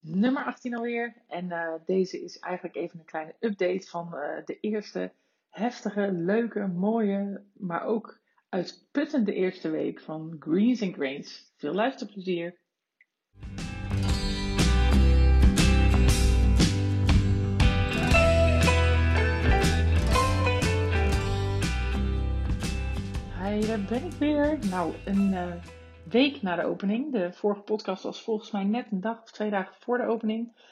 nummer 18 alweer. En uh, deze is eigenlijk even een kleine update van uh, de eerste heftige, leuke, mooie, maar ook uitputtende eerste week van Greens and Grains. Veel luisterplezier! Hi, daar ben ik weer. Nou, een... Uh, week na de opening. De vorige podcast was volgens mij net een dag of twee dagen voor de opening.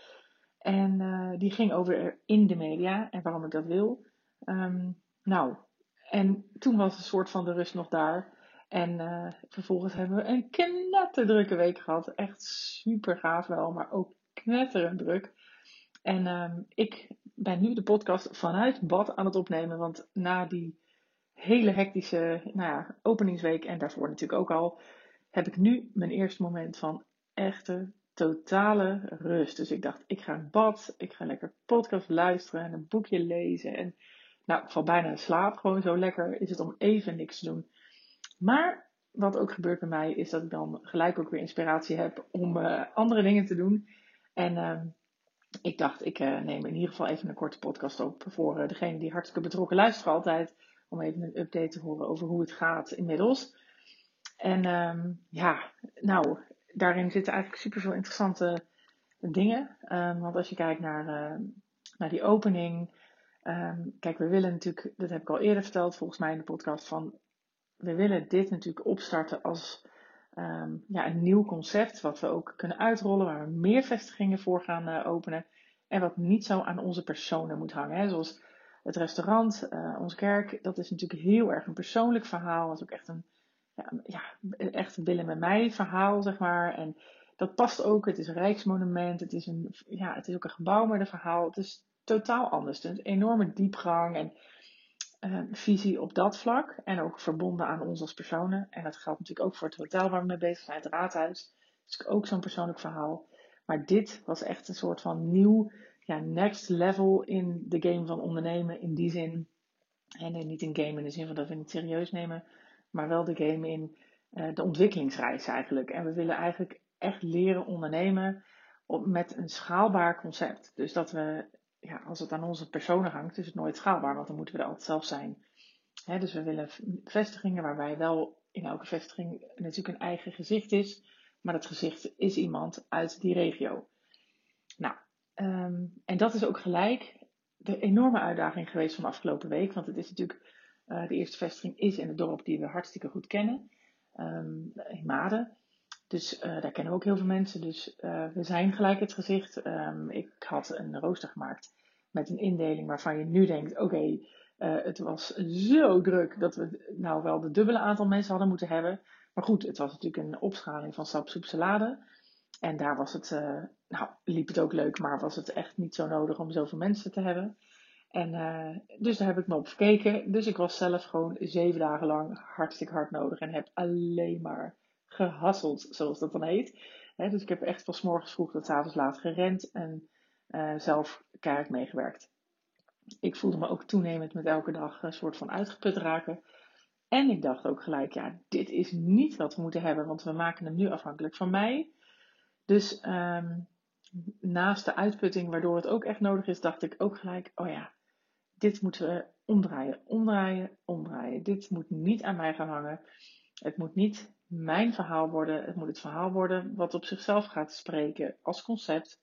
En uh, die ging over in de media en waarom ik dat wil. Um, nou, en toen was een soort van de rust nog daar. En uh, vervolgens hebben we een knetterdrukke week gehad. Echt super gaaf wel, maar ook knetterend druk. En um, ik ben nu de podcast vanuit bad aan het opnemen. Want na die hele hectische nou ja, openingsweek en daarvoor natuurlijk ook al heb ik nu mijn eerste moment van echte, totale rust. Dus ik dacht, ik ga in bad, ik ga lekker podcast luisteren en een boekje lezen. En nou, ik val bijna in slaap. Gewoon zo lekker is het om even niks te doen. Maar wat ook gebeurt bij mij is dat ik dan gelijk ook weer inspiratie heb om uh, andere dingen te doen. En uh, ik dacht, ik uh, neem in ieder geval even een korte podcast op voor uh, degene die hartstikke betrokken luisteren altijd. Om even een update te horen over hoe het gaat inmiddels. En um, ja, nou, daarin zitten eigenlijk super veel interessante dingen. Um, want als je kijkt naar, uh, naar die opening. Kijk, we willen natuurlijk, dat heb ik al eerder verteld volgens mij in de podcast, van we willen dit natuurlijk opstarten als ja, een nieuw concept. Wat we ook kunnen uitrollen, waar we meer vestigingen voor gaan uh, openen. En wat niet zo aan onze personen moet hangen. Hè? Zoals het restaurant, uh, onze kerk, dat is natuurlijk heel erg een persoonlijk verhaal. Dat is ook echt een ja, echt Willem en mij verhaal, zeg maar. En dat past ook. Het is een rijksmonument. Het is, een, ja, het is ook een gebouw met een verhaal. Het is totaal anders. Het is een enorme diepgang en uh, visie op dat vlak. En ook verbonden aan ons als personen. En dat geldt natuurlijk ook voor het hotel waar we mee bezig zijn, het raadhuis. Dus ook zo'n persoonlijk verhaal. Maar dit was echt een soort van nieuw, ja, next level in de game van ondernemen. In die zin. En niet een game in de zin van dat we het niet serieus nemen maar wel de game in uh, de ontwikkelingsreis eigenlijk. En we willen eigenlijk echt leren ondernemen op, met een schaalbaar concept. Dus dat we, ja, als het aan onze personen hangt, is het nooit schaalbaar, want dan moeten we er altijd zelf zijn. Hè, dus we willen vestigingen waarbij wel in elke vestiging natuurlijk een eigen gezicht is, maar dat gezicht is iemand uit die regio. Nou, um, en dat is ook gelijk de enorme uitdaging geweest van de afgelopen week, want het is natuurlijk de eerste vestiging is in het dorp die we hartstikke goed kennen, um, in Maden. Dus uh, daar kennen we ook heel veel mensen. Dus uh, we zijn gelijk het gezicht. Um, ik had een rooster gemaakt met een indeling waarvan je nu denkt: oké, het was zo druk dat we nou wel de dubbele aantal mensen hadden moeten hebben. Maar goed, het was natuurlijk een opschaling van sapsoep salade. En daar was het, nou, liep het ook leuk, maar was het echt niet zo nodig om zoveel mensen te hebben. En uh, dus daar heb ik me op gekeken. Dus ik was zelf gewoon zeven dagen lang hartstikke hard nodig. En heb alleen maar gehasseld, zoals dat dan heet. He, dus ik heb echt van morgens vroeg tot s avonds laat gerend. En uh, zelf keihard meegewerkt. Ik voelde me ook toenemend met elke dag een soort van uitgeput raken. En ik dacht ook gelijk, ja, dit is niet wat we moeten hebben. Want we maken hem nu afhankelijk van mij. Dus um, naast de uitputting, waardoor het ook echt nodig is, dacht ik ook gelijk, oh ja, dit moeten we omdraaien, omdraaien, omdraaien. Dit moet niet aan mij gaan hangen. Het moet niet mijn verhaal worden. Het moet het verhaal worden wat op zichzelf gaat spreken als concept.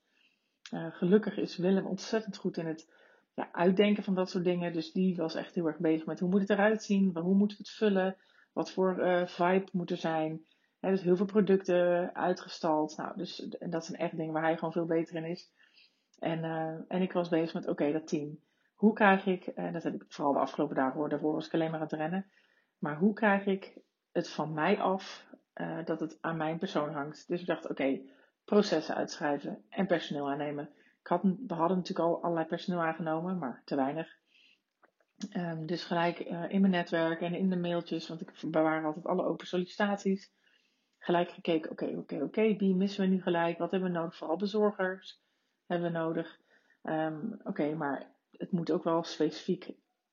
Uh, gelukkig is Willem ontzettend goed in het ja, uitdenken van dat soort dingen. Dus die was echt heel erg bezig met hoe moet het eruit zien? Hoe moeten we het vullen? Wat voor uh, vibe moet er zijn? dus heel veel producten uitgestald. Nou, dus, en dat zijn echt dingen waar hij gewoon veel beter in is. En, uh, en ik was bezig met, oké, dat team. Hoe krijg ik, en dat heb ik vooral de afgelopen dagen hoor, daarvoor was ik alleen maar aan het rennen. Maar hoe krijg ik het van mij af uh, dat het aan mijn persoon hangt? Dus ik dacht, oké, processen uitschrijven en personeel aannemen. Ik we hadden natuurlijk al allerlei personeel aangenomen, maar te weinig. Um, dus gelijk uh, in mijn netwerk en in de mailtjes, want ik bewaar altijd alle open sollicitaties. Gelijk gekeken, oké, oké, oké, okay, wie missen we nu gelijk? Wat hebben we nodig? Vooral bezorgers hebben we nodig. Um, oké, maar het moet ook wel specifiek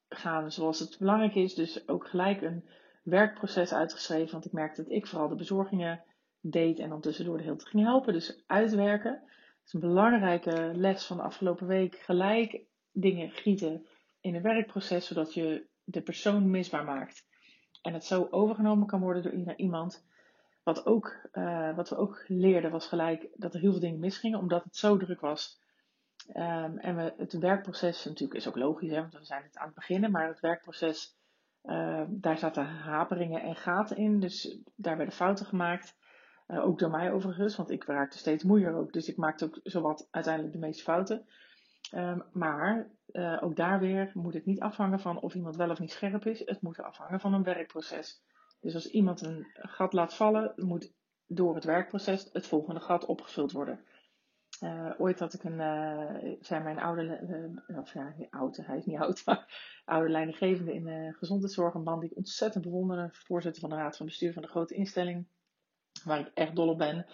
gaan zoals het belangrijk is. Dus ook gelijk een werkproces uitgeschreven. Want ik merkte dat ik vooral de bezorgingen deed en dan tussendoor de hele tijd ging helpen. Dus uitwerken. is een belangrijke les van de afgelopen week. Gelijk dingen gieten in een werkproces, zodat je de persoon misbaar maakt. En het zo overgenomen kan worden door iemand. Wat, ook, uh, wat we ook leerden was gelijk dat er heel veel dingen misgingen, omdat het zo druk was. Um, en het werkproces natuurlijk is ook logisch, hè, want we zijn het aan het beginnen, maar het werkproces, uh, daar zaten haperingen en gaten in. Dus daar werden fouten gemaakt. Uh, ook door mij overigens, want ik raakte steeds moeier ook. Dus ik maakte ook zowat uiteindelijk de meeste fouten. Um, maar uh, ook daar weer moet het niet afhangen van of iemand wel of niet scherp is. Het moet afhangen van een werkproces. Dus als iemand een gat laat vallen, moet door het werkproces het volgende gat opgevuld worden. Uh, ooit had ik een, uh, zei mijn oude, of ja, oud, hij is niet oud, maar oude leidinggevende in de gezondheidszorg, een man die ik ontzettend bewonderde, voorzitter van de raad van bestuur van de grote instelling, waar ik echt dol op ben.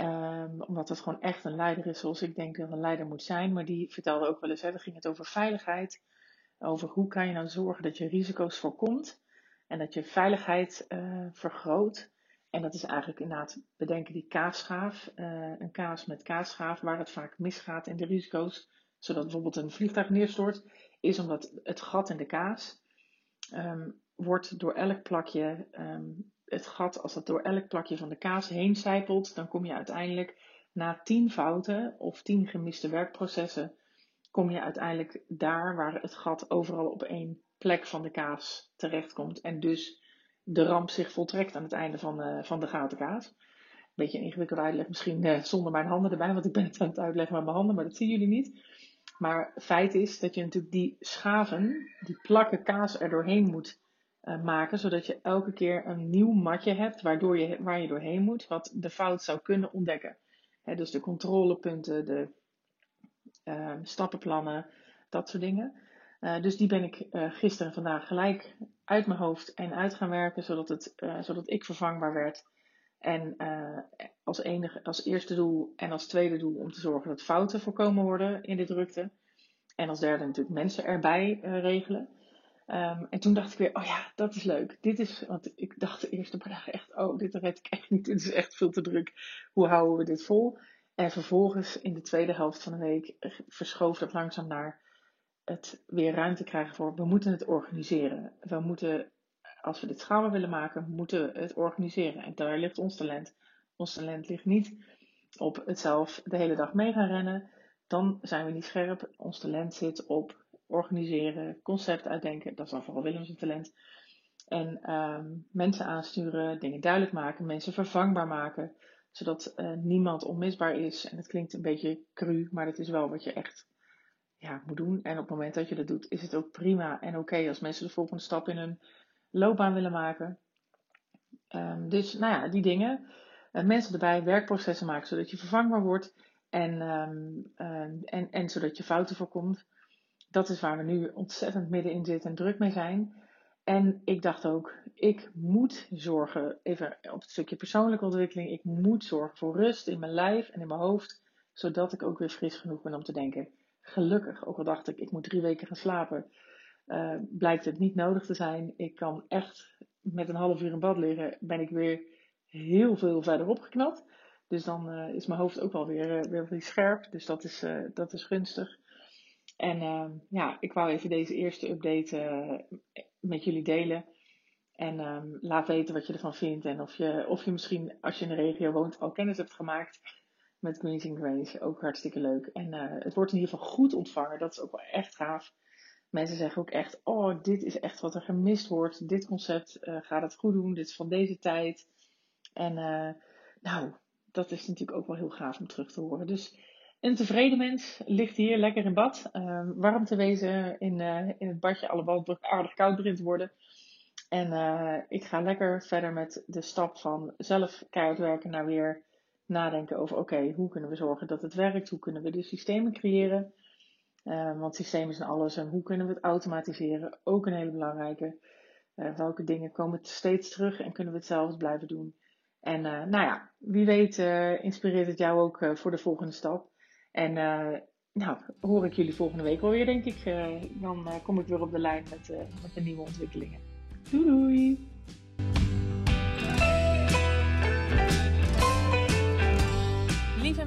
Um, omdat het gewoon echt een leider is zoals ik denk dat een leider moet zijn. Maar die vertelde ook wel eens, hè, dan ging het over veiligheid. Over hoe kan je nou zorgen dat je risico's voorkomt. En dat je veiligheid uh, vergroot. En dat is eigenlijk inderdaad bedenken die kaasschaaf. Uh, een kaas met kaasschaaf waar het vaak misgaat in de risico's. Zodat bijvoorbeeld een vliegtuig neerstort. Is omdat het gat in de kaas um, wordt door elk plakje um, het gat, als dat door elk plakje van de kaas heen zijpelt, dan kom je uiteindelijk na tien fouten of tien gemiste werkprocessen, kom je uiteindelijk daar waar het gat overal op één plek van de kaas terechtkomt. En dus de ramp zich voltrekt aan het einde van, uh, van de gaten kaas. Beetje een ingewikkelde uitleg, misschien uh, zonder mijn handen erbij, want ik ben het aan het uitleggen met mijn handen, maar dat zien jullie niet. Maar feit is dat je natuurlijk die schaven, die plakken kaas er doorheen moet uh, maken, zodat je elke keer een nieuw matje hebt waardoor je, waar je doorheen moet, wat de fout zou kunnen ontdekken. dus de controlepunten, de uh, stappenplannen, dat soort dingen. Uh, dus die ben ik gisteren en vandaag gelijk uit mijn hoofd en uit gaan werken, zodat, het, zodat ik vervangbaar werd. En als, enige, als eerste doel en als tweede doel om te zorgen dat fouten voorkomen worden in de drukte. En als derde natuurlijk mensen erbij regelen. Um, en toen dacht ik weer, oh ja, dat is leuk. Dit is, want ik dacht de eerste paar dagen echt, oh, dit red ik echt niet. Dit is echt veel te druk. Hoe houden we dit vol? En vervolgens in de tweede helft van de week verschoof dat langzaam naar het weer ruimte krijgen voor, we moeten het organiseren. We moeten, als we dit schouder willen maken, moeten we het organiseren. En daar ligt ons talent. Ons talent ligt niet op het zelf de hele dag mee gaan rennen. Dan zijn we niet scherp. Ons talent zit op organiseren, concept uitdenken. Dat is dan vooral Willems talent. En um, mensen aansturen, dingen duidelijk maken, mensen vervangbaar maken. Zodat uh, niemand onmisbaar is. En het klinkt een beetje cru, maar dat is wel wat je echt ja, moet doen. En op het moment dat je dat doet, is het ook prima en oké als mensen de volgende stap in hun loopbaan willen maken. Um, dus nou ja, die dingen. Uh, mensen erbij werkprocessen maken zodat je vervangbaar wordt. En, um, uh, en, en zodat je fouten voorkomt dat is waar we nu ontzettend middenin zitten en druk mee zijn. En ik dacht ook, ik moet zorgen, even op het stukje persoonlijke ontwikkeling, ik moet zorgen voor rust in mijn lijf en in mijn hoofd, zodat ik ook weer fris genoeg ben om te denken. Gelukkig, ook al dacht ik, ik moet drie weken gaan slapen, uh, blijkt het niet nodig te zijn. Ik kan echt met een half uur in bad liggen, ben ik weer heel veel verder opgeknapt. Dus dan uh, is mijn hoofd ook wel weer, uh, weer, scherp. Dus dat is, dat is gunstig. En uh, ja, ik wou even deze eerste update met jullie delen. En um, laat weten wat je ervan vindt. En of je, of je misschien, als je in de regio woont, al kennis hebt gemaakt met Greens in Grace. Ook hartstikke leuk. En uh, het wordt in ieder geval goed ontvangen. Dat is ook wel echt gaaf. Mensen zeggen ook echt: Oh, dit is echt wat er gemist wordt. Dit concept uh, gaat het goed doen. Dit is van deze tijd. En nou, dat is natuurlijk ook wel heel gaaf om terug te horen. Dus een tevreden mens ligt hier lekker in bad. Uh, warm te wezen in, in het badje, alhoewel aardig koud begint te worden. En ik ga lekker verder met de stap van zelf keihard werken naar weer nadenken over: oké, hoe kunnen we zorgen dat het werkt? Hoe kunnen we de systemen creëren? Uh, want systemen zijn alles en hoe kunnen we het automatiseren? Ook een hele belangrijke. Uh, welke dingen komen steeds terug en kunnen we het zelf blijven doen? En uh, nou ja, wie weet inspireert het jou ook voor de volgende stap. En nou, hoor ik jullie volgende week wel weer, denk ik. Dan kom ik weer op de lijn met, met de nieuwe ontwikkelingen. Doei doei!